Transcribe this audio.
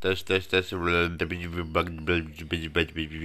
też, też, też.